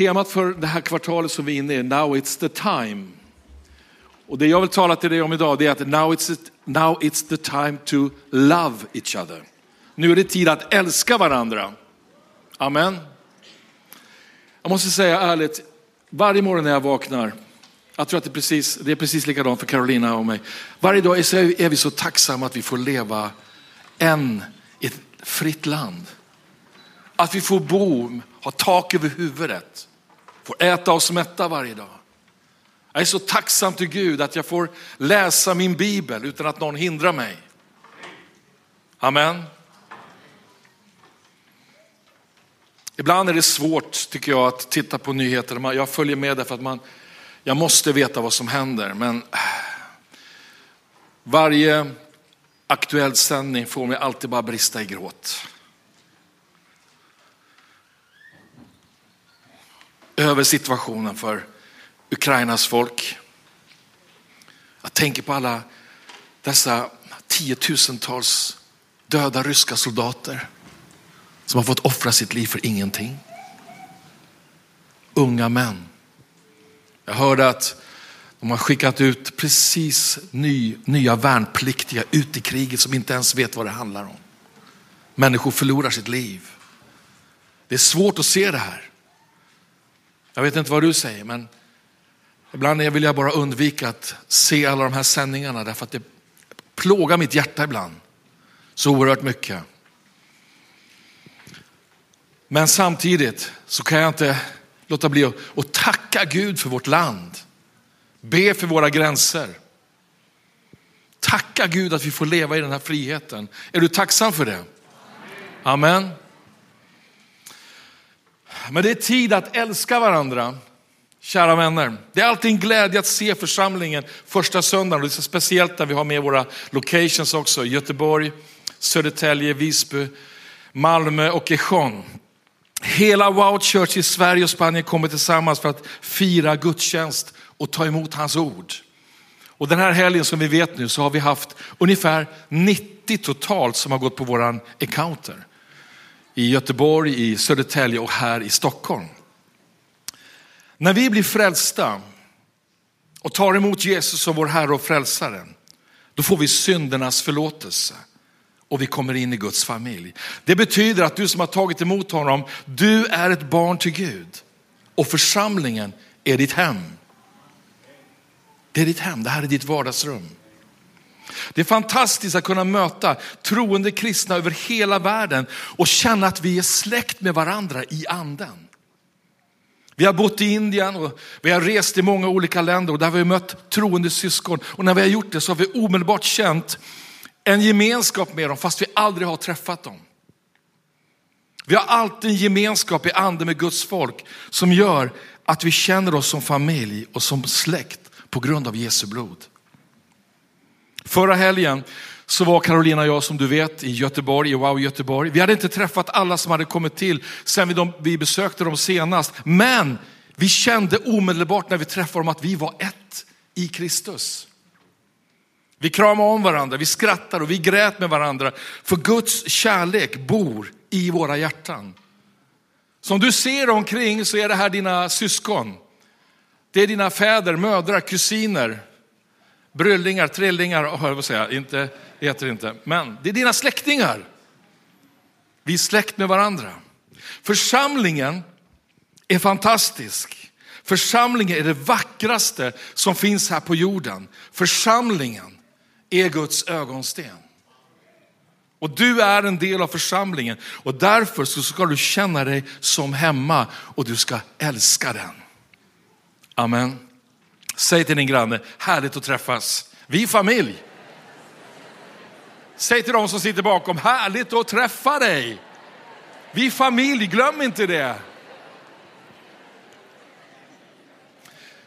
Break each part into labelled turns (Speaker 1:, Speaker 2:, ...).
Speaker 1: Temat för det här kvartalet som vi är inne i, Now it's the time. Och det jag vill tala till dig om idag det är att now it's, now it's the time to love each other. Nu är det tid att älska varandra. Amen. Jag måste säga ärligt, varje morgon när jag vaknar, jag tror att det är precis, det är precis likadant för Carolina och mig. Varje dag är vi så tacksamma att vi får leva än i ett fritt land. Att vi får bo, ha tak över huvudet, får äta oss mätta varje dag. Jag är så tacksam till Gud att jag får läsa min bibel utan att någon hindrar mig. Amen. Ibland är det svårt tycker jag att titta på nyheter. Jag följer med därför att man, jag måste veta vad som händer. Men äh, varje aktuell sändning får mig alltid bara brista i gråt. Över situationen för Ukrainas folk. Jag tänker på alla dessa tiotusentals döda ryska soldater som har fått offra sitt liv för ingenting. Unga män. Jag hörde att de har skickat ut precis ny, nya värnpliktiga ut i kriget som inte ens vet vad det handlar om. Människor förlorar sitt liv. Det är svårt att se det här. Jag vet inte vad du säger, men ibland vill jag bara undvika att se alla de här sändningarna därför att det plågar mitt hjärta ibland så oerhört mycket. Men samtidigt så kan jag inte låta bli att tacka Gud för vårt land. Be för våra gränser. Tacka Gud att vi får leva i den här friheten. Är du tacksam för det? Amen. Men det är tid att älska varandra. Kära vänner, det är alltid en glädje att se församlingen första söndagen. Och det är speciellt när vi har med våra locations också. Göteborg, Södertälje, Visby, Malmö och Ejon. Hela Wow Church i Sverige och Spanien kommer tillsammans för att fira gudstjänst och ta emot hans ord. Och den här helgen som vi vet nu så har vi haft ungefär 90 totalt som har gått på våran encounter. I Göteborg, i Södertälje och här i Stockholm. När vi blir frälsta och tar emot Jesus som vår Herre och Frälsare, då får vi syndernas förlåtelse och vi kommer in i Guds familj. Det betyder att du som har tagit emot honom, du är ett barn till Gud och församlingen är ditt hem. Det är ditt hem, det här är ditt vardagsrum. Det är fantastiskt att kunna möta troende kristna över hela världen och känna att vi är släkt med varandra i anden. Vi har bott i Indien och vi har rest i många olika länder och där har vi mött troende syskon. Och när vi har gjort det så har vi omedelbart känt en gemenskap med dem fast vi aldrig har träffat dem. Vi har alltid en gemenskap i anden med Guds folk som gör att vi känner oss som familj och som släkt på grund av Jesu blod. Förra helgen så var Carolina och jag som du vet i Göteborg, i Wow Göteborg. Vi hade inte träffat alla som hade kommit till sen vi, besökte dem senast. Men vi kände omedelbart när vi träffade dem att vi var ett i Kristus. Vi kramade om varandra, vi skrattade och vi grät med varandra. För Guds kärlek bor i våra hjärtan. Som du ser omkring så är det här dina syskon. Det är dina fäder, mödrar, kusiner, bryllingar, trillingar, hör jag säga, inte, heter det inte. Men det är dina släktingar. Vi är släkt med varandra. Församlingen är fantastisk. Församlingen är det vackraste som finns här på jorden. Församlingen är Guds ögonsten. Och du är en del av församlingen och därför så ska du känna dig som hemma och du ska älska den. Amen. Säg till din granne, härligt att träffas. Vi är familj. Säg till dem som sitter bakom, härligt att träffa dig. Vi är familj, glöm inte det.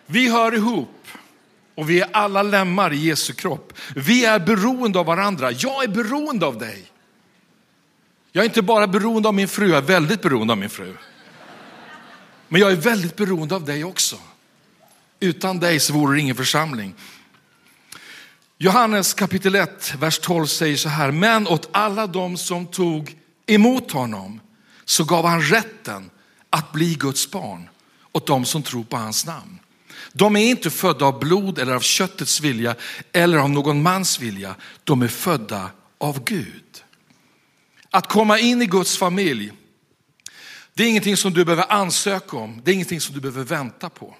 Speaker 1: Vi hör ihop och vi är alla lemmar i Jesu kropp. Vi är beroende av varandra. Jag är beroende av dig. Jag är inte bara beroende av min fru, jag är väldigt beroende av min fru. Men jag är väldigt beroende av dig också. Utan dig så vore det ingen församling. Johannes kapitel 1, vers 12 säger så här, men åt alla de som tog emot honom så gav han rätten att bli Guds barn. åt de som tror på hans namn. De är inte födda av blod eller av köttets vilja eller av någon mans vilja. De är födda av Gud. Att komma in i Guds familj, det är ingenting som du behöver ansöka om. Det är ingenting som du behöver vänta på.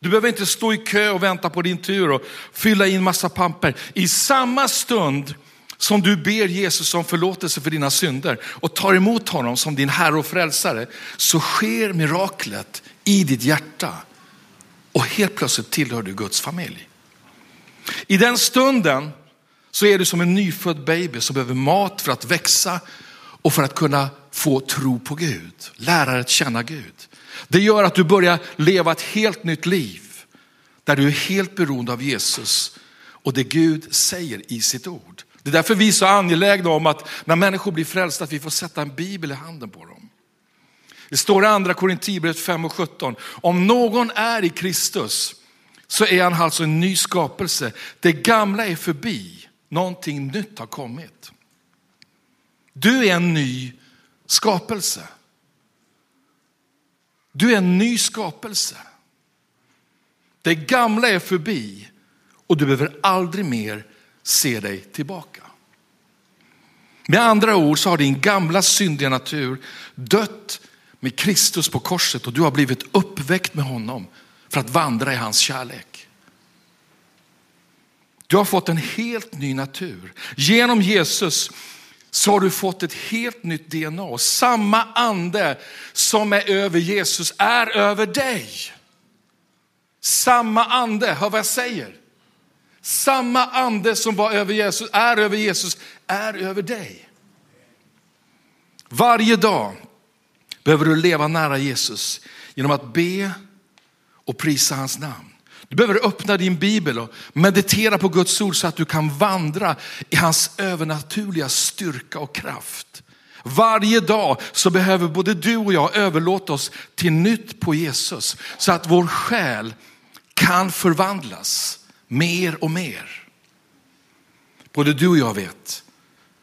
Speaker 1: Du behöver inte stå i kö och vänta på din tur och fylla in massa pamper. I samma stund som du ber Jesus om förlåtelse för dina synder och tar emot honom som din Herre och Frälsare så sker miraklet i ditt hjärta och helt plötsligt tillhör du Guds familj. I den stunden så är du som en nyfödd baby som behöver mat för att växa och för att kunna få tro på Gud, lära dig att känna Gud. Det gör att du börjar leva ett helt nytt liv där du är helt beroende av Jesus och det Gud säger i sitt ord. Det är därför vi är så angelägna om att när människor blir frälsta att vi får sätta en bibel i handen på dem. Det står i andra Korintierbrevet 5 och 17. Om någon är i Kristus så är han alltså en ny skapelse. Det gamla är förbi, någonting nytt har kommit. Du är en ny skapelse. Du är en ny skapelse. Det gamla är förbi och du behöver aldrig mer se dig tillbaka. Med andra ord så har din gamla syndiga natur dött med Kristus på korset och du har blivit uppväckt med honom för att vandra i hans kärlek. Du har fått en helt ny natur. Genom Jesus så har du fått ett helt nytt DNA. Samma ande som är över Jesus är över dig. Samma ande, hör vad jag säger. Samma ande som var över Jesus, är över Jesus, är över dig. Varje dag behöver du leva nära Jesus genom att be och prisa hans namn. Du behöver öppna din bibel och meditera på Guds ord så att du kan vandra i hans övernaturliga styrka och kraft. Varje dag så behöver både du och jag överlåta oss till nytt på Jesus så att vår själ kan förvandlas mer och mer. Både du och jag vet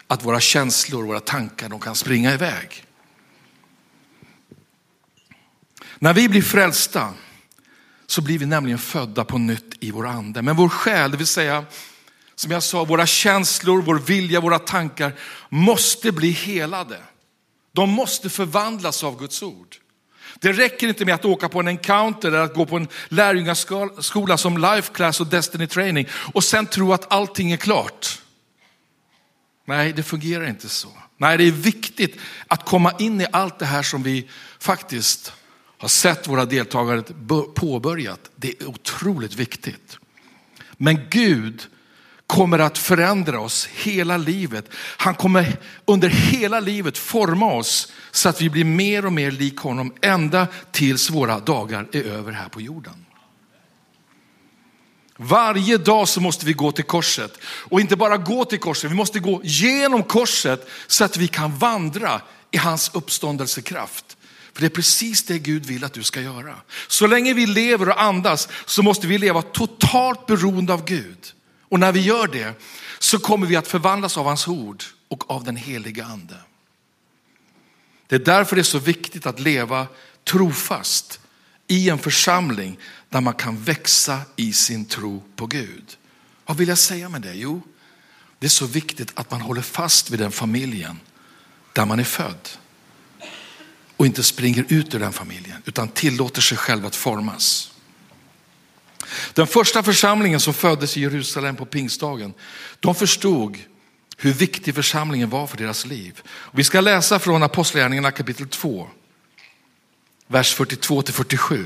Speaker 1: att våra känslor, våra tankar, de kan springa iväg. När vi blir frälsta så blir vi nämligen födda på nytt i vår ande. Men vår själ, det vill säga som jag sa, våra känslor, vår vilja, våra tankar måste bli helade. De måste förvandlas av Guds ord. Det räcker inte med att åka på en encounter eller att gå på en lärjungaskola som life class och destiny training och sen tro att allting är klart. Nej, det fungerar inte så. Nej, det är viktigt att komma in i allt det här som vi faktiskt har sett våra deltagare påbörjat. Det är otroligt viktigt. Men Gud kommer att förändra oss hela livet. Han kommer under hela livet forma oss så att vi blir mer och mer lik honom ända tills våra dagar är över här på jorden. Varje dag så måste vi gå till korset och inte bara gå till korset, vi måste gå genom korset så att vi kan vandra i hans uppståndelsekraft. För det är precis det Gud vill att du ska göra. Så länge vi lever och andas så måste vi leva totalt beroende av Gud. Och när vi gör det så kommer vi att förvandlas av hans ord och av den heliga ande. Det är därför det är så viktigt att leva trofast i en församling där man kan växa i sin tro på Gud. Vad vill jag säga med det? Jo, det är så viktigt att man håller fast vid den familjen där man är född och inte springer ut ur den familjen utan tillåter sig själv att formas. Den första församlingen som föddes i Jerusalem på pingstdagen, de förstod hur viktig församlingen var för deras liv. Vi ska läsa från Apostlagärningarna kapitel 2, vers 42 till 47.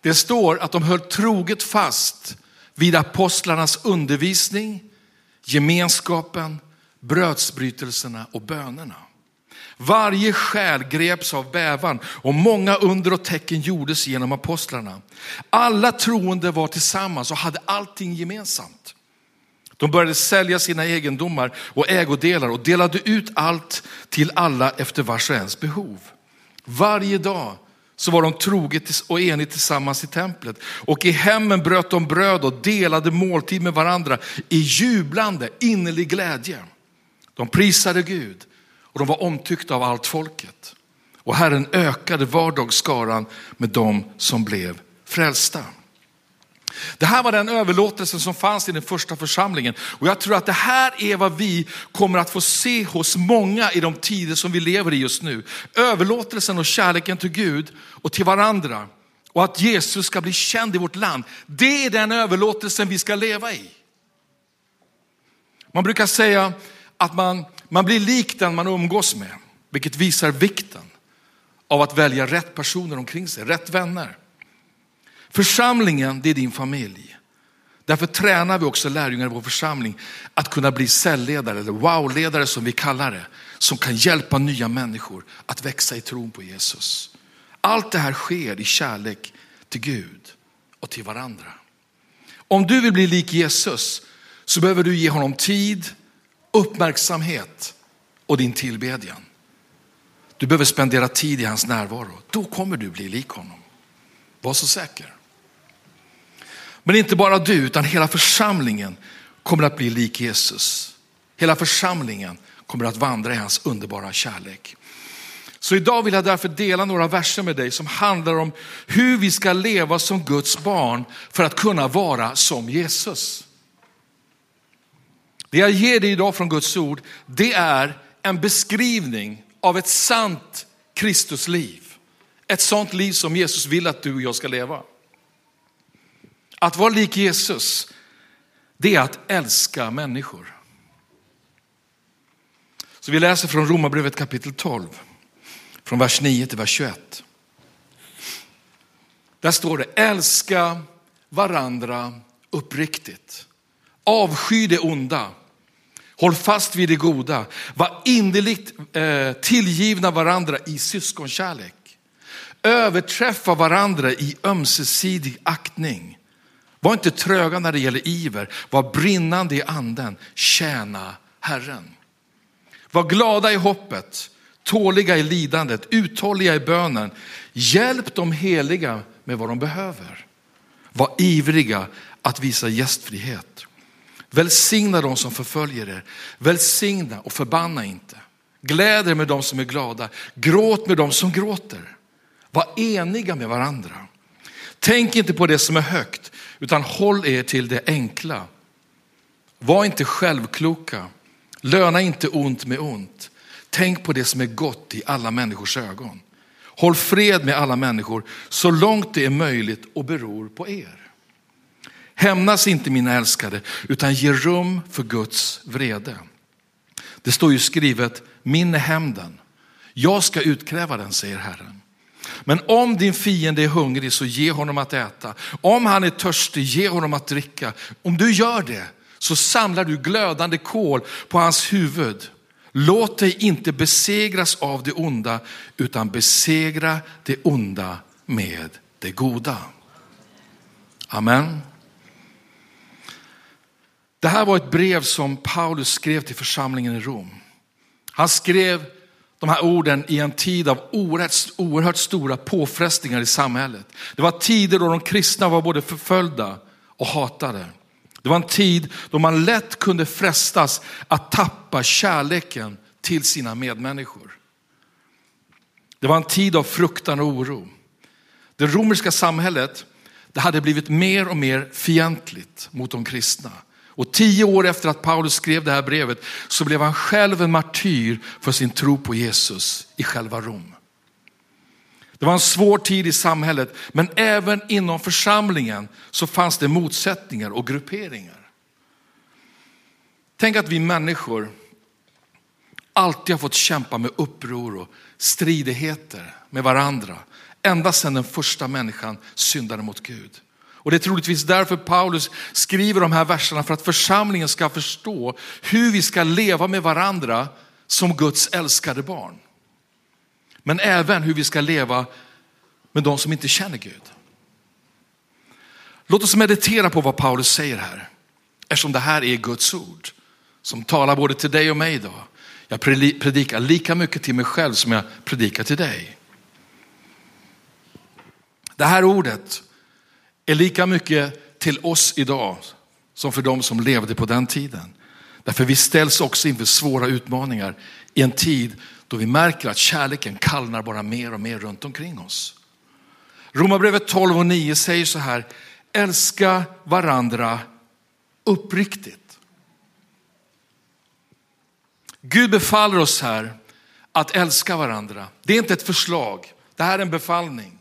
Speaker 1: Det står att de höll troget fast vid apostlarnas undervisning, gemenskapen, brödsbrytelserna och bönerna. Varje själ greps av bävan och många under och tecken gjordes genom apostlarna. Alla troende var tillsammans och hade allting gemensamt. De började sälja sina egendomar och ägodelar och delade ut allt till alla efter vars och ens behov. Varje dag så var de troget och enigt tillsammans i templet. Och i hemmen bröt de bröd och delade måltid med varandra i jublande, innerlig glädje. De prisade Gud och de var omtyckta av allt folket. Och Herren ökade vardagsskaran med dem som blev frälsta. Det här var den överlåtelsen som fanns i den första församlingen. Och jag tror att det här är vad vi kommer att få se hos många i de tider som vi lever i just nu. Överlåtelsen och kärleken till Gud och till varandra. Och att Jesus ska bli känd i vårt land. Det är den överlåtelsen vi ska leva i. Man brukar säga att man, man blir lik den man umgås med, vilket visar vikten av att välja rätt personer omkring sig, rätt vänner. Församlingen, det är din familj. Därför tränar vi också lärjungar i vår församling att kunna bli cellledare eller wow-ledare som vi kallar det. Som kan hjälpa nya människor att växa i tron på Jesus. Allt det här sker i kärlek till Gud och till varandra. Om du vill bli lik Jesus så behöver du ge honom tid, uppmärksamhet och din tillbedjan. Du behöver spendera tid i hans närvaro. Då kommer du bli lik honom. Var så säker. Men inte bara du, utan hela församlingen kommer att bli lik Jesus. Hela församlingen kommer att vandra i hans underbara kärlek. Så idag vill jag därför dela några verser med dig som handlar om hur vi ska leva som Guds barn för att kunna vara som Jesus. Det jag ger dig idag från Guds ord, det är en beskrivning av ett sant Kristusliv. Ett sånt liv som Jesus vill att du och jag ska leva. Att vara lik Jesus, det är att älska människor. Så vi läser från Romarbrevet kapitel 12, från vers 9 till vers 21. Där står det, älska varandra uppriktigt. Avsky det onda. Håll fast vid det goda. Var innerligt eh, tillgivna varandra i syskonkärlek. Överträffa varandra i ömsesidig aktning. Var inte tröga när det gäller iver. Var brinnande i anden. Tjäna Herren. Var glada i hoppet. Tåliga i lidandet. Uthålliga i bönen. Hjälp de heliga med vad de behöver. Var ivriga att visa gästfrihet. Välsigna de som förföljer er. Välsigna och förbanna inte. Gläd er med de som är glada. Gråt med de som gråter. Var eniga med varandra. Tänk inte på det som är högt, utan håll er till det enkla. Var inte självkloka. Löna inte ont med ont. Tänk på det som är gott i alla människors ögon. Håll fred med alla människor så långt det är möjligt och beror på er. Hämnas inte mina älskade, utan ge rum för Guds vrede. Det står ju skrivet, min är hämnden. Jag ska utkräva den, säger Herren. Men om din fiende är hungrig så ge honom att äta. Om han är törstig, ge honom att dricka. Om du gör det så samlar du glödande kol på hans huvud. Låt dig inte besegras av det onda, utan besegra det onda med det goda. Amen. Det här var ett brev som Paulus skrev till församlingen i Rom. Han skrev de här orden i en tid av oerhört, oerhört stora påfrestningar i samhället. Det var tider då de kristna var både förföljda och hatade. Det var en tid då man lätt kunde frestas att tappa kärleken till sina medmänniskor. Det var en tid av fruktan och oro. Det romerska samhället det hade blivit mer och mer fientligt mot de kristna. Och tio år efter att Paulus skrev det här brevet så blev han själv en martyr för sin tro på Jesus i själva Rom. Det var en svår tid i samhället, men även inom församlingen så fanns det motsättningar och grupperingar. Tänk att vi människor alltid har fått kämpa med uppror och stridigheter med varandra. Ända sedan den första människan syndade mot Gud. Och det är troligtvis därför Paulus skriver de här verserna för att församlingen ska förstå hur vi ska leva med varandra som Guds älskade barn. Men även hur vi ska leva med de som inte känner Gud. Låt oss meditera på vad Paulus säger här. Eftersom det här är Guds ord som talar både till dig och mig idag. Jag predikar lika mycket till mig själv som jag predikar till dig. Det här ordet är lika mycket till oss idag som för de som levde på den tiden. Därför vi ställs också inför svåra utmaningar i en tid Då vi märker att kärleken kallnar bara mer och mer runt omkring oss. Romarbrevet 12 och 9 säger så här, älska varandra uppriktigt. Gud befaller oss här att älska varandra. Det är inte ett förslag, det här är en befallning.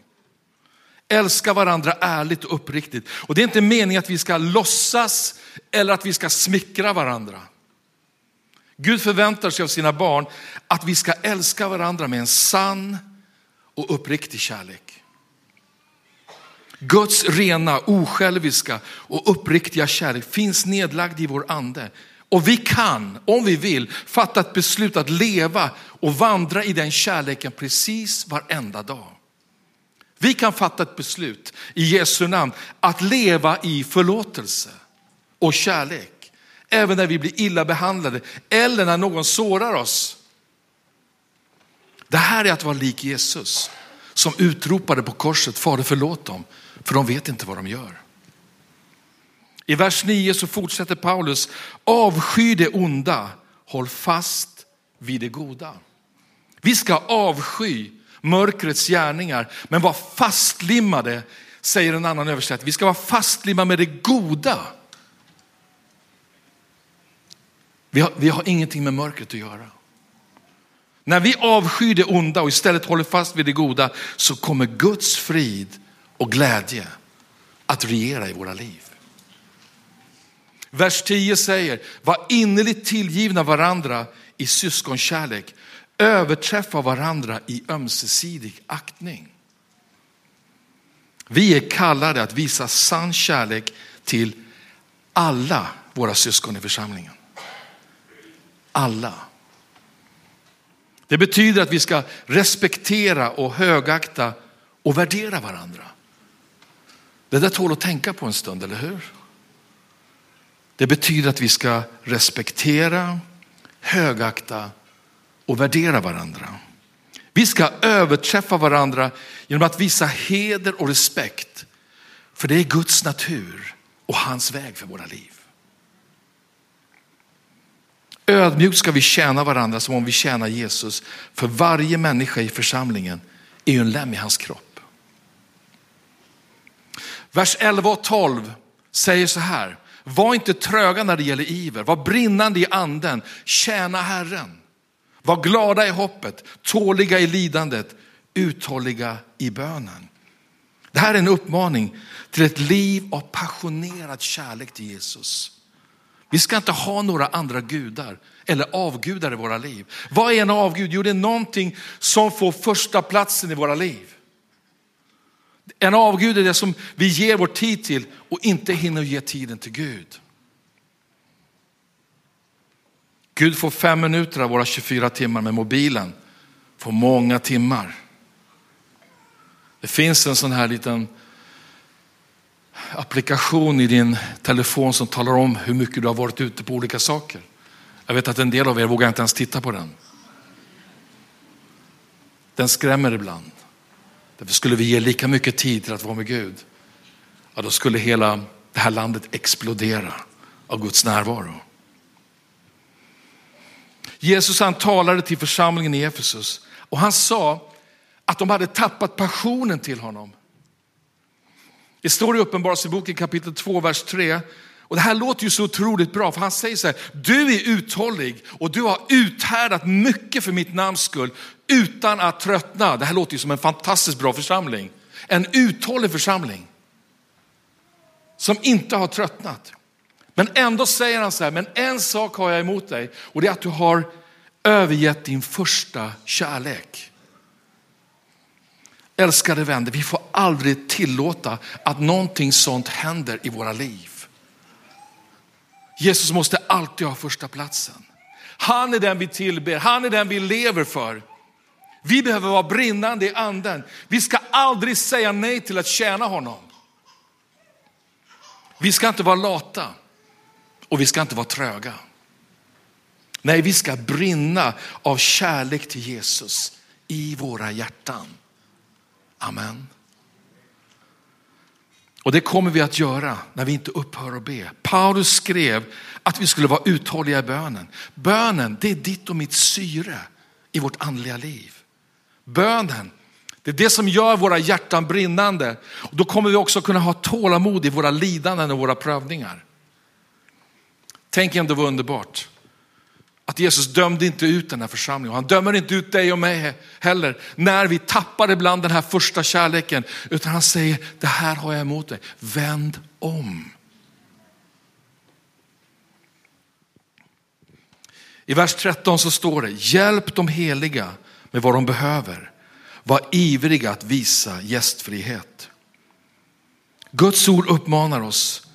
Speaker 1: Älska varandra ärligt och uppriktigt. Och det är inte meningen att vi ska låtsas eller att vi ska smickra varandra. Gud förväntar sig av sina barn att vi ska älska varandra med en sann och uppriktig kärlek. Guds rena, osjälviska och uppriktiga kärlek finns nedlagd i vår ande. Och vi kan, om vi vill, fatta ett beslut att leva och vandra i den kärleken precis varenda dag. Vi kan fatta ett beslut i Jesu namn att leva i förlåtelse och kärlek. Även när vi blir illa behandlade eller när någon sårar oss. Det här är att vara lik Jesus som utropade på korset, Fader förlåt dem, för de vet inte vad de gör. I vers 9 så fortsätter Paulus, avsky det onda, håll fast vid det goda. Vi ska avsky mörkrets gärningar, men var fastlimmade, säger en annan översättning. Vi ska vara fastlimmade med det goda. Vi har, vi har ingenting med mörkret att göra. När vi avskyr det onda och istället håller fast vid det goda så kommer Guds frid och glädje att regera i våra liv. Vers 10 säger, var innerligt tillgivna varandra i syskonkärlek överträffa varandra i ömsesidig aktning. Vi är kallade att visa sann kärlek till alla våra syskon i församlingen. Alla. Det betyder att vi ska respektera och högakta och värdera varandra. Det där tål att tänka på en stund, eller hur? Det betyder att vi ska respektera, högakta och värdera varandra. Vi ska överträffa varandra genom att visa heder och respekt. För det är Guds natur och hans väg för våra liv. Ödmjukt ska vi tjäna varandra som om vi tjänar Jesus. För varje människa i församlingen är ju en lem i hans kropp. Vers 11 och 12 säger så här. Var inte tröga när det gäller iver, var brinnande i anden, tjäna Herren. Var glada i hoppet, tåliga i lidandet, uthålliga i bönen. Det här är en uppmaning till ett liv av passionerad kärlek till Jesus. Vi ska inte ha några andra gudar eller avgudar i våra liv. Vad är en avgud? Jo, det är någonting som får första platsen i våra liv. En avgud är det som vi ger vår tid till och inte hinner ge tiden till Gud. Gud får fem minuter av våra 24 timmar med mobilen, får många timmar. Det finns en sån här liten applikation i din telefon som talar om hur mycket du har varit ute på olika saker. Jag vet att en del av er vågar inte ens titta på den. Den skrämmer ibland. Därför skulle vi ge lika mycket tid till att vara med Gud, ja, då skulle hela det här landet explodera av Guds närvaro. Jesus han talade till församlingen i Efesus och han sa att de hade tappat passionen till honom. Det står i Uppenbarelseboken kapitel 2, vers 3. Och det här låter ju så otroligt bra, för han säger så här, du är uthållig och du har uthärdat mycket för mitt namns skull utan att tröttna. Det här låter ju som en fantastiskt bra församling. En uthållig församling. Som inte har tröttnat. Men ändå säger han så här, men en sak har jag emot dig och det är att du har övergett din första kärlek. Älskade vänner, vi får aldrig tillåta att någonting sånt händer i våra liv. Jesus måste alltid ha första platsen. Han är den vi tillber, han är den vi lever för. Vi behöver vara brinnande i anden. Vi ska aldrig säga nej till att tjäna honom. Vi ska inte vara lata och vi ska inte vara tröga. Nej, vi ska brinna av kärlek till Jesus i våra hjärtan. Amen. Och det kommer vi att göra när vi inte upphör att be. Paulus skrev att vi skulle vara uthålliga i bönen. Bönen, det är ditt och mitt syre i vårt andliga liv. Bönen, det är det som gör våra hjärtan brinnande. Och då kommer vi också kunna ha tålamod i våra lidanden och våra prövningar. Tänk om det var underbart. Att Jesus dömde inte ut den här församlingen. Han dömer inte ut dig och mig heller när vi tappar ibland den här första kärleken. Utan han säger, det här har jag emot dig. Vänd om. I vers 13 så står det, hjälp de heliga med vad de behöver. Var ivriga att visa gästfrihet. Guds ord uppmanar oss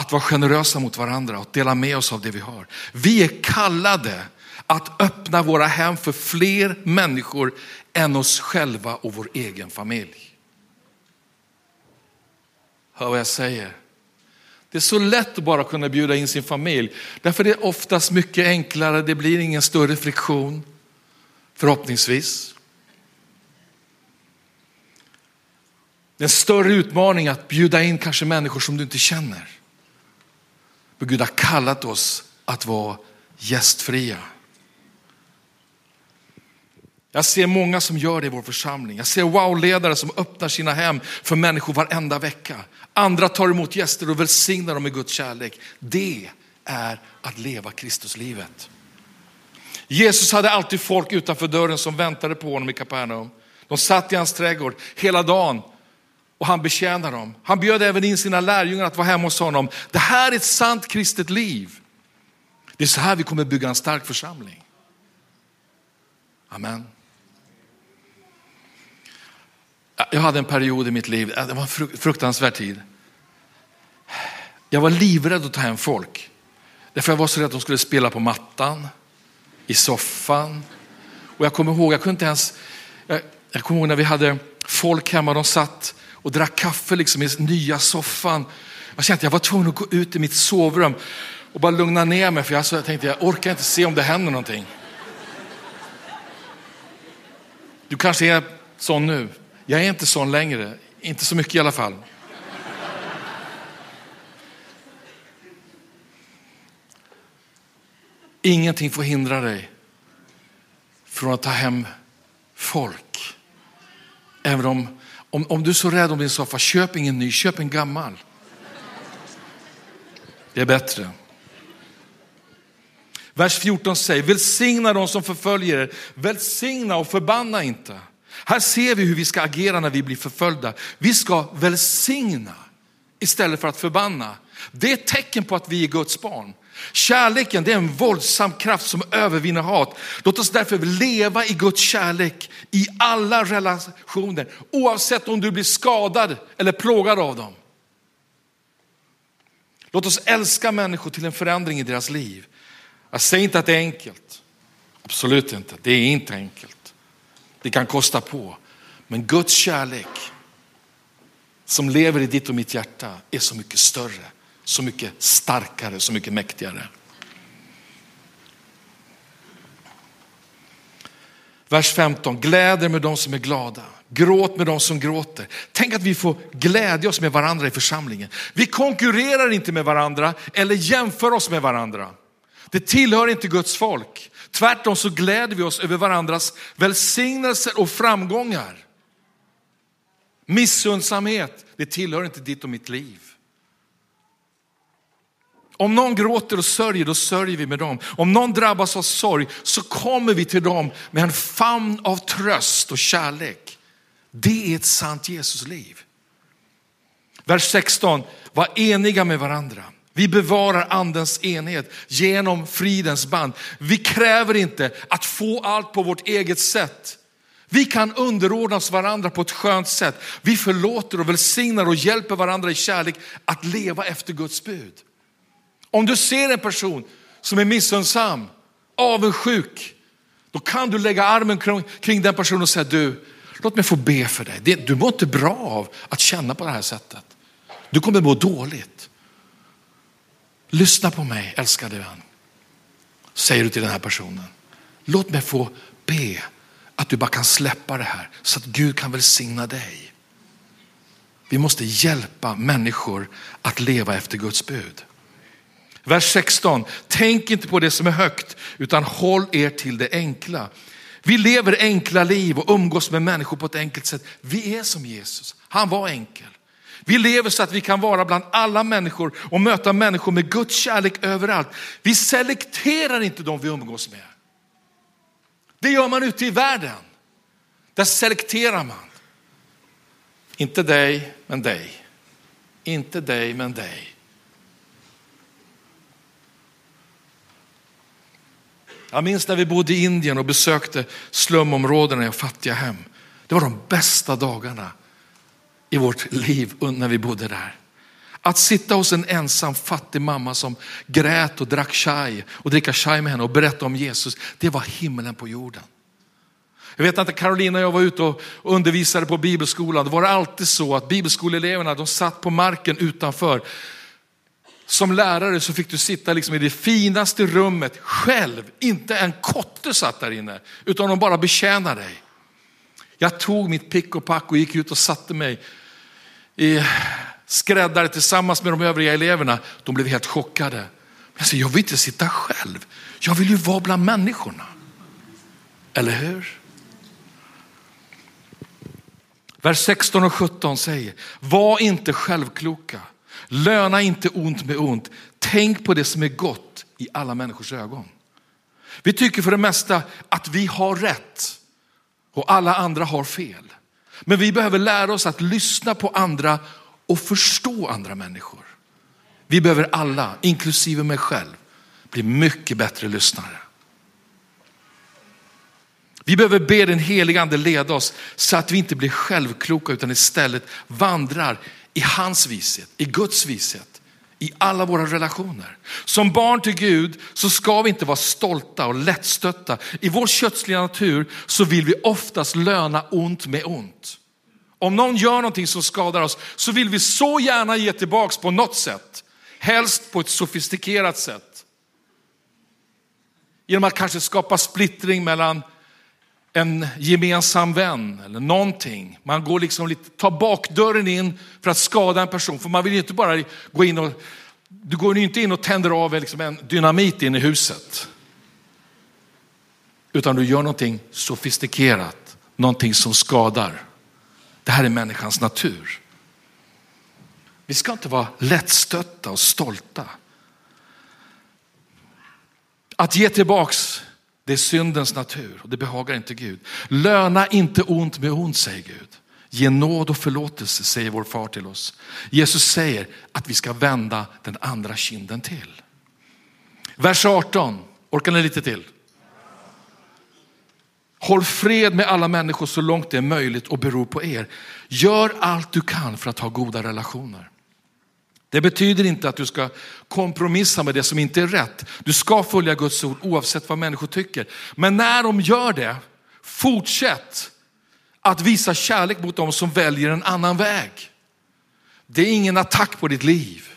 Speaker 1: att vara generösa mot varandra och dela med oss av det vi har. Vi är kallade att öppna våra hem för fler människor än oss själva och vår egen familj. Hör vad jag säger? Det är så lätt att bara kunna bjuda in sin familj. Därför är det oftast mycket enklare, det blir ingen större friktion. Förhoppningsvis. Det är en större utmaning att bjuda in kanske människor som du inte känner. Men Gud har kallat oss att vara gästfria. Jag ser många som gör det i vår församling. Jag ser wow-ledare som öppnar sina hem för människor varenda vecka. Andra tar emot gäster och välsignar dem med Guds kärlek. Det är att leva Kristuslivet. Jesus hade alltid folk utanför dörren som väntade på honom i Kapernaum. De satt i hans trädgård hela dagen och han betjänar dem. Han bjöd även in sina lärjungar att vara hemma hos honom. Det här är ett sant kristet liv. Det är så här vi kommer bygga en stark församling. Amen. Jag hade en period i mitt liv, det var en fruktansvärd tid. Jag var livrädd att ta hem folk. Därför jag var så rädd att de skulle spela på mattan, i soffan. Och jag kommer ihåg, jag kunde inte ens, jag, jag kommer ihåg när vi hade folk hemma, de satt och drack kaffe liksom i nya soffan. Jag kände att jag var tvungen att gå ut i mitt sovrum och bara lugna ner mig för jag, så jag tänkte jag orkar inte se om det händer någonting. Du kanske är sån nu. Jag är inte sån längre, inte så mycket i alla fall. Ingenting får hindra dig från att ta hem folk. Även om om, om du är så rädd om din soffa, köp ingen ny, köp en gammal. Det är bättre. Vers 14 säger, välsigna de som förföljer er, välsigna och förbanna inte. Här ser vi hur vi ska agera när vi blir förföljda. Vi ska välsigna istället för att förbanna. Det är ett tecken på att vi är Guds barn. Kärleken det är en våldsam kraft som övervinner hat. Låt oss därför leva i Guds kärlek i alla relationer, oavsett om du blir skadad eller plågad av dem. Låt oss älska människor till en förändring i deras liv. Jag säger inte att det är enkelt. Absolut inte. Det är inte enkelt. Det kan kosta på. Men Guds kärlek som lever i ditt och mitt hjärta är så mycket större så mycket starkare, så mycket mäktigare. Vers 15, gläder med de som är glada, gråt med de som gråter. Tänk att vi får glädja oss med varandra i församlingen. Vi konkurrerar inte med varandra eller jämför oss med varandra. Det tillhör inte Guds folk. Tvärtom så gläder vi oss över varandras välsignelser och framgångar. Missundsamhet, det tillhör inte ditt och mitt liv. Om någon gråter och sörjer, då sörjer vi med dem. Om någon drabbas av sorg så kommer vi till dem med en famn av tröst och kärlek. Det är ett sant Jesusliv. Vers 16, var eniga med varandra. Vi bevarar andens enhet genom fridens band. Vi kräver inte att få allt på vårt eget sätt. Vi kan underordna oss varandra på ett skönt sätt. Vi förlåter och välsignar och hjälper varandra i kärlek att leva efter Guds bud. Om du ser en person som är missunnsam, avundsjuk, då kan du lägga armen kring den personen och säga du, låt mig få be för dig. Du mår inte bra av att känna på det här sättet. Du kommer må dåligt. Lyssna på mig älskade vän, säger du till den här personen. Låt mig få be att du bara kan släppa det här så att Gud kan välsigna dig. Vi måste hjälpa människor att leva efter Guds bud. Vers 16, tänk inte på det som är högt utan håll er till det enkla. Vi lever enkla liv och umgås med människor på ett enkelt sätt. Vi är som Jesus, han var enkel. Vi lever så att vi kan vara bland alla människor och möta människor med Guds kärlek överallt. Vi selekterar inte de vi umgås med. Det gör man ute i världen. Där selekterar man. Inte dig, men dig. Inte dig, men dig. Jag minns när vi bodde i Indien och besökte slumområdena i fattiga hem. Det var de bästa dagarna i vårt liv när vi bodde där. Att sitta hos en ensam fattig mamma som grät och drack chai och dricka chai med henne och berätta om Jesus, det var himlen på jorden. Jag vet att Carolina och jag var ute och undervisade på bibelskolan, då var det alltid så att bibelskoleeleverna de satt på marken utanför. Som lärare så fick du sitta liksom i det finaste rummet själv, inte en kotte satt där inne, utan de bara betjänade dig. Jag tog mitt pick och pack och gick ut och satte mig i skräddare tillsammans med de övriga eleverna. De blev helt chockade. Jag sa, jag vill inte sitta själv, jag vill ju vara bland människorna. Eller hur? Vers 16 och 17 säger, var inte självkloka, löna inte ont med ont, tänk på det som är gott i alla människors ögon. Vi tycker för det mesta att vi har rätt och alla andra har fel. Men vi behöver lära oss att lyssna på andra och förstå andra människor. Vi behöver alla, inklusive mig själv, bli mycket bättre lyssnare. Vi behöver be den helige ande leda oss så att vi inte blir självkloka utan istället vandrar i hans vishet, i Guds vishet, i alla våra relationer. Som barn till Gud så ska vi inte vara stolta och lättstötta. I vår kötsliga natur så vill vi oftast löna ont med ont. Om någon gör någonting som skadar oss så vill vi så gärna ge tillbaks på något sätt. Helst på ett sofistikerat sätt. Genom att kanske skapa splittring mellan en gemensam vän eller någonting. Man går liksom lite, tar bakdörren in för att skada en person. För man vill ju inte bara gå in och, du går ju inte in och tänder av liksom en dynamit in i huset. Utan du gör någonting sofistikerat, någonting som skadar. Det här är människans natur. Vi ska inte vara lättstötta och stolta. Att ge tillbaks det är syndens natur och det behagar inte Gud. Löna inte ont med ont, säger Gud. Ge nåd och förlåtelse, säger vår far till oss. Jesus säger att vi ska vända den andra kinden till. Vers 18, orkar ni lite till? Håll fred med alla människor så långt det är möjligt och beror på er. Gör allt du kan för att ha goda relationer. Det betyder inte att du ska kompromissa med det som inte är rätt. Du ska följa Guds ord oavsett vad människor tycker. Men när de gör det, fortsätt att visa kärlek mot dem som väljer en annan väg. Det är ingen attack på ditt liv.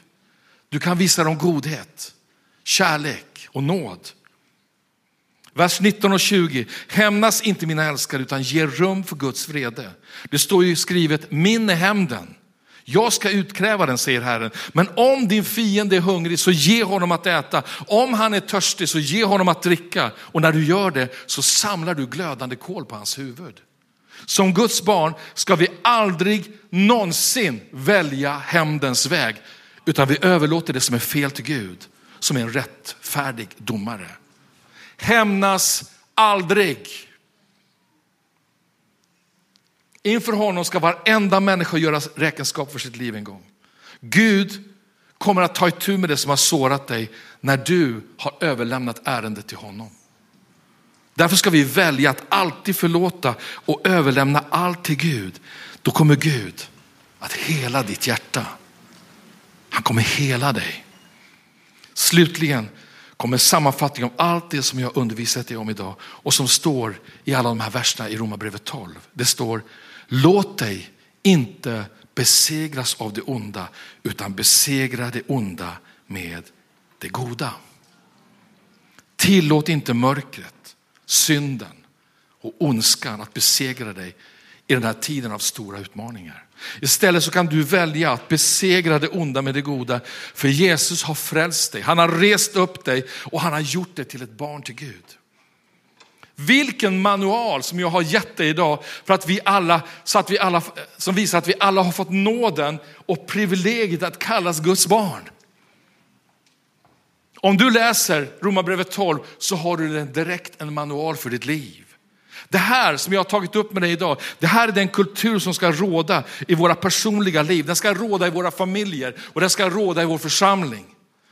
Speaker 1: Du kan visa dem godhet, kärlek och nåd. Vers 19 och 20. Hämnas inte mina älskade utan ge rum för Guds vrede. Det står ju skrivet, min är hämnden. Jag ska utkräva den, säger Herren. Men om din fiende är hungrig så ge honom att äta. Om han är törstig så ge honom att dricka. Och när du gör det så samlar du glödande kol på hans huvud. Som Guds barn ska vi aldrig någonsin välja hämndens väg, utan vi överlåter det som är fel till Gud, som är en rättfärdig domare. Hämnas aldrig. Inför honom ska varenda människa göra räkenskap för sitt liv en gång. Gud kommer att ta itu med det som har sårat dig när du har överlämnat ärendet till honom. Därför ska vi välja att alltid förlåta och överlämna allt till Gud. Då kommer Gud att hela ditt hjärta. Han kommer hela dig. Slutligen kommer sammanfattning om allt det som jag undervisat dig om idag och som står i alla de här verserna i Romarbrevet 12. Det står Låt dig inte besegras av det onda, utan besegra det onda med det goda. Tillåt inte mörkret, synden och ondskan att besegra dig i den här tiden av stora utmaningar. Istället så kan du välja att besegra det onda med det goda. För Jesus har frälst dig, han har rest upp dig och han har gjort dig till ett barn till Gud. Vilken manual som jag har gett dig idag för att vi alla, så att vi alla, som visar att vi alla har fått nåden och privilegiet att kallas Guds barn. Om du läser Romarbrevet 12 så har du direkt en manual för ditt liv. Det här som jag har tagit upp med dig idag, det här är den kultur som ska råda i våra personliga liv. Den ska råda i våra familjer och den ska råda i vår församling.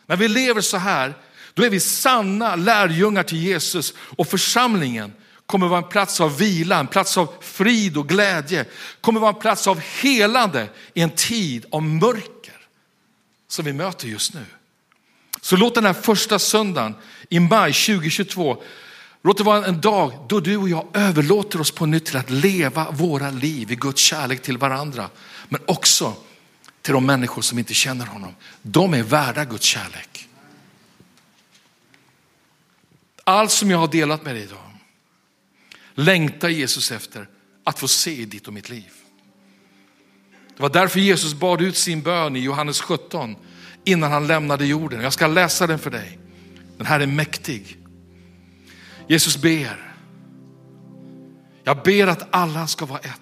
Speaker 1: När vi lever så här, då är vi sanna lärjungar till Jesus och församlingen kommer vara en plats av vila, en plats av frid och glädje. Kommer vara en plats av helande i en tid av mörker som vi möter just nu. Så låt den här första söndagen i maj 2022, låt det vara en dag då du och jag överlåter oss på nytt till att leva våra liv i Guds kärlek till varandra. Men också till de människor som inte känner honom. De är värda Guds kärlek. Allt som jag har delat med dig idag längtar Jesus efter att få se i ditt och mitt liv. Det var därför Jesus bad ut sin bön i Johannes 17 innan han lämnade jorden. Jag ska läsa den för dig. Den här är mäktig. Jesus ber. Jag ber att alla ska vara ett.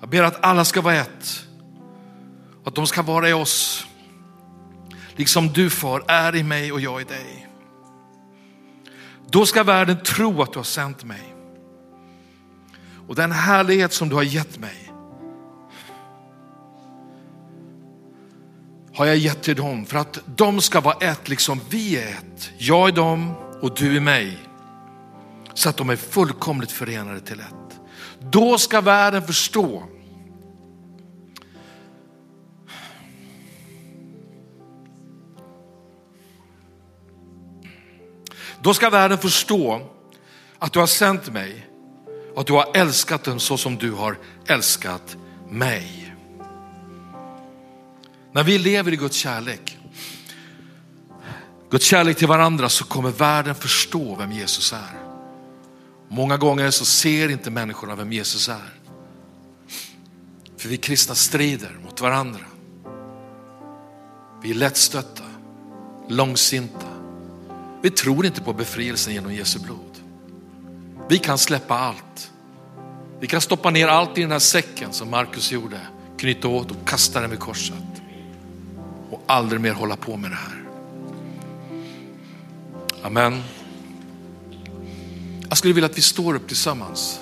Speaker 1: Jag ber att alla ska vara ett. Att de ska vara i oss. Liksom du far är i mig och jag i dig. Då ska världen tro att du har sänt mig. Och den härlighet som du har gett mig har jag gett till dem för att de ska vara ett liksom vi är ett. Jag i dem och du i mig. Så att de är fullkomligt förenade till ett. Då ska världen förstå Då ska världen förstå att du har sänt mig och att du har älskat dem så som du har älskat mig. När vi lever i Guds kärlek, Guds kärlek till varandra så kommer världen förstå vem Jesus är. Många gånger så ser inte människorna vem Jesus är. För vi kristna strider mot varandra. Vi är lättstötta, långsinta. Vi tror inte på befrielsen genom Jesu blod. Vi kan släppa allt. Vi kan stoppa ner allt i den här säcken som Markus gjorde, knyta åt och kasta den vid korset. Och aldrig mer hålla på med det här. Amen. Jag skulle vilja att vi står upp tillsammans.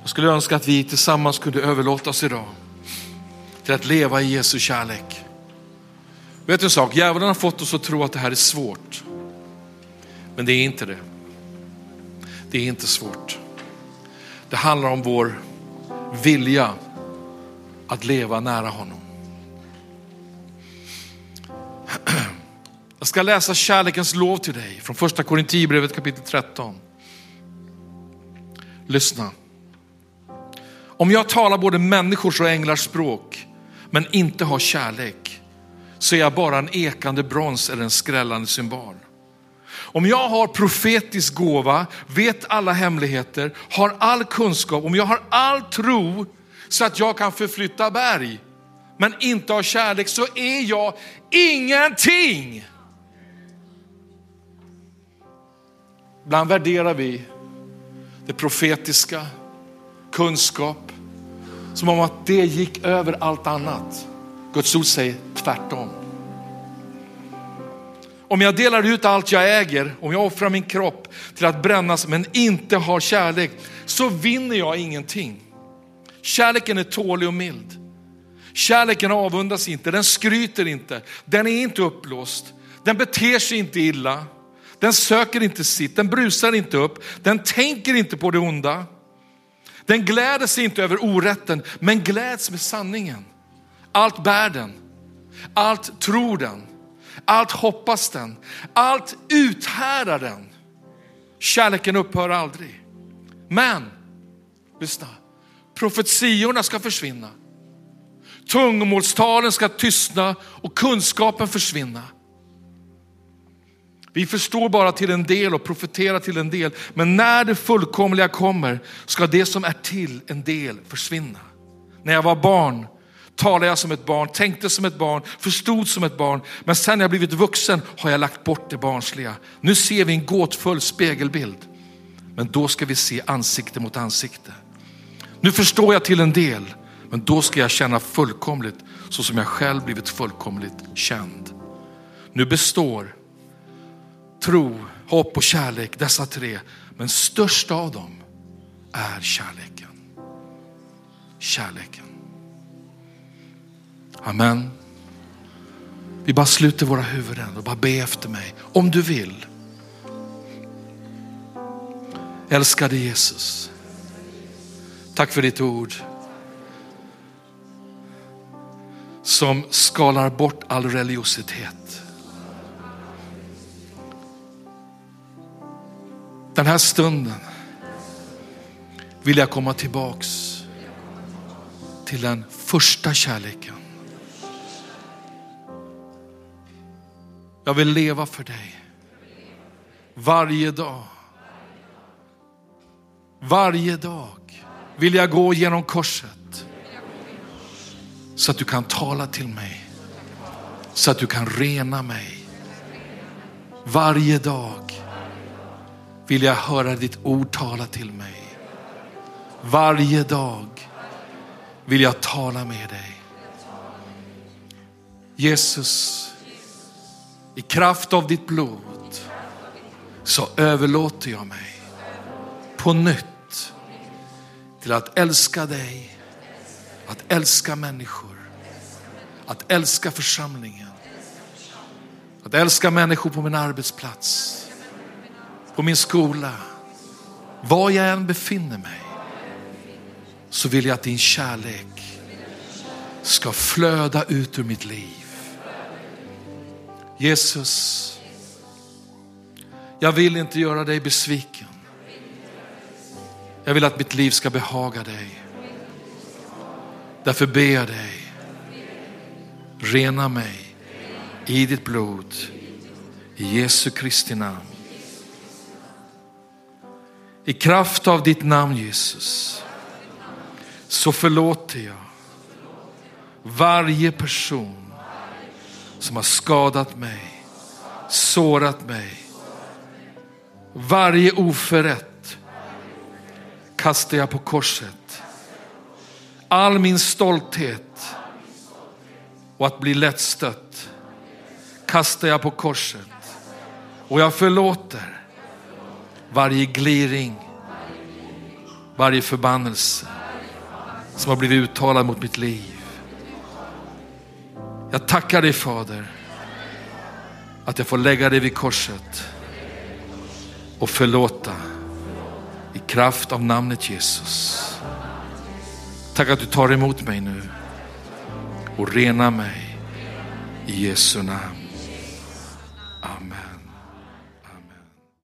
Speaker 1: Jag skulle önska att vi tillsammans kunde överlåta oss idag till att leva i Jesu kärlek. Vet du en sak, djävulen har fått oss att tro att det här är svårt. Men det är inte det. Det är inte svårt. Det handlar om vår vilja att leva nära honom. Jag ska läsa kärlekens lov till dig från första Korinthierbrevet kapitel 13. Lyssna. Om jag talar både människors och änglars språk men inte har kärlek så är jag bara en ekande brons eller en skrällande symbol. Om jag har profetisk gåva, vet alla hemligheter, har all kunskap, om jag har all tro så att jag kan förflytta berg, men inte av kärlek så är jag ingenting. Ibland värderar vi det profetiska, kunskap, som om att det gick över allt annat. Guds ord säger tvärtom. Om jag delar ut allt jag äger, om jag offrar min kropp till att brännas men inte har kärlek, så vinner jag ingenting. Kärleken är tålig och mild. Kärleken avundas inte, den skryter inte, den är inte uppblåst, den beter sig inte illa, den söker inte sitt, den brusar inte upp, den tänker inte på det onda. Den gläder sig inte över orätten, men gläds med sanningen. Allt bär den, allt tror den, allt hoppas den, allt uthärdar den. Kärleken upphör aldrig. Men, lyssna, profetiorna ska försvinna. Tungomålstalen ska tystna och kunskapen försvinna. Vi förstår bara till en del och profeterar till en del. Men när det fullkomliga kommer ska det som är till en del försvinna. När jag var barn talade jag som ett barn, tänkte som ett barn, förstod som ett barn. Men sen när jag blivit vuxen har jag lagt bort det barnsliga. Nu ser vi en gåtfull spegelbild. Men då ska vi se ansikte mot ansikte. Nu förstår jag till en del, men då ska jag känna fullkomligt så som jag själv blivit fullkomligt känd. Nu består tro, hopp och kärlek, dessa tre. Men störst av dem är kärleken. Kärleken. Amen. Vi bara sluter våra huvuden och bara be efter mig. Om du vill. Älskade Jesus. Tack för ditt ord. Som skalar bort all religiositet. Den här stunden vill jag komma tillbaks till den första kärleken. Jag vill leva för dig. Varje dag. Varje dag vill jag gå genom korset. Så att du kan tala till mig. Så att du kan rena mig. Varje dag vill jag höra ditt ord tala till mig. Varje dag vill jag tala med dig. Jesus, i kraft av ditt blod så överlåter jag mig på nytt till att älska dig, att älska människor, att älska församlingen, att älska människor på min arbetsplats, på min skola, var jag än befinner mig så vill jag att din kärlek ska flöda ut ur mitt liv. Jesus, jag vill inte göra dig besviken. Jag vill att mitt liv ska behaga dig. Därför ber jag dig, rena mig i ditt blod. I Jesu Kristi namn. I kraft av ditt namn Jesus så förlåter jag varje person som har skadat mig, sårat mig. Varje oförrätt kastar jag på korset. All min stolthet och att bli lättstött kastar jag på korset. Och jag förlåter varje gliring, varje förbannelse som har blivit uttalad mot mitt liv. Jag tackar dig Fader att jag får lägga dig vid korset och förlåta i kraft av namnet Jesus. Tack att du tar emot mig nu och renar mig i Jesu namn.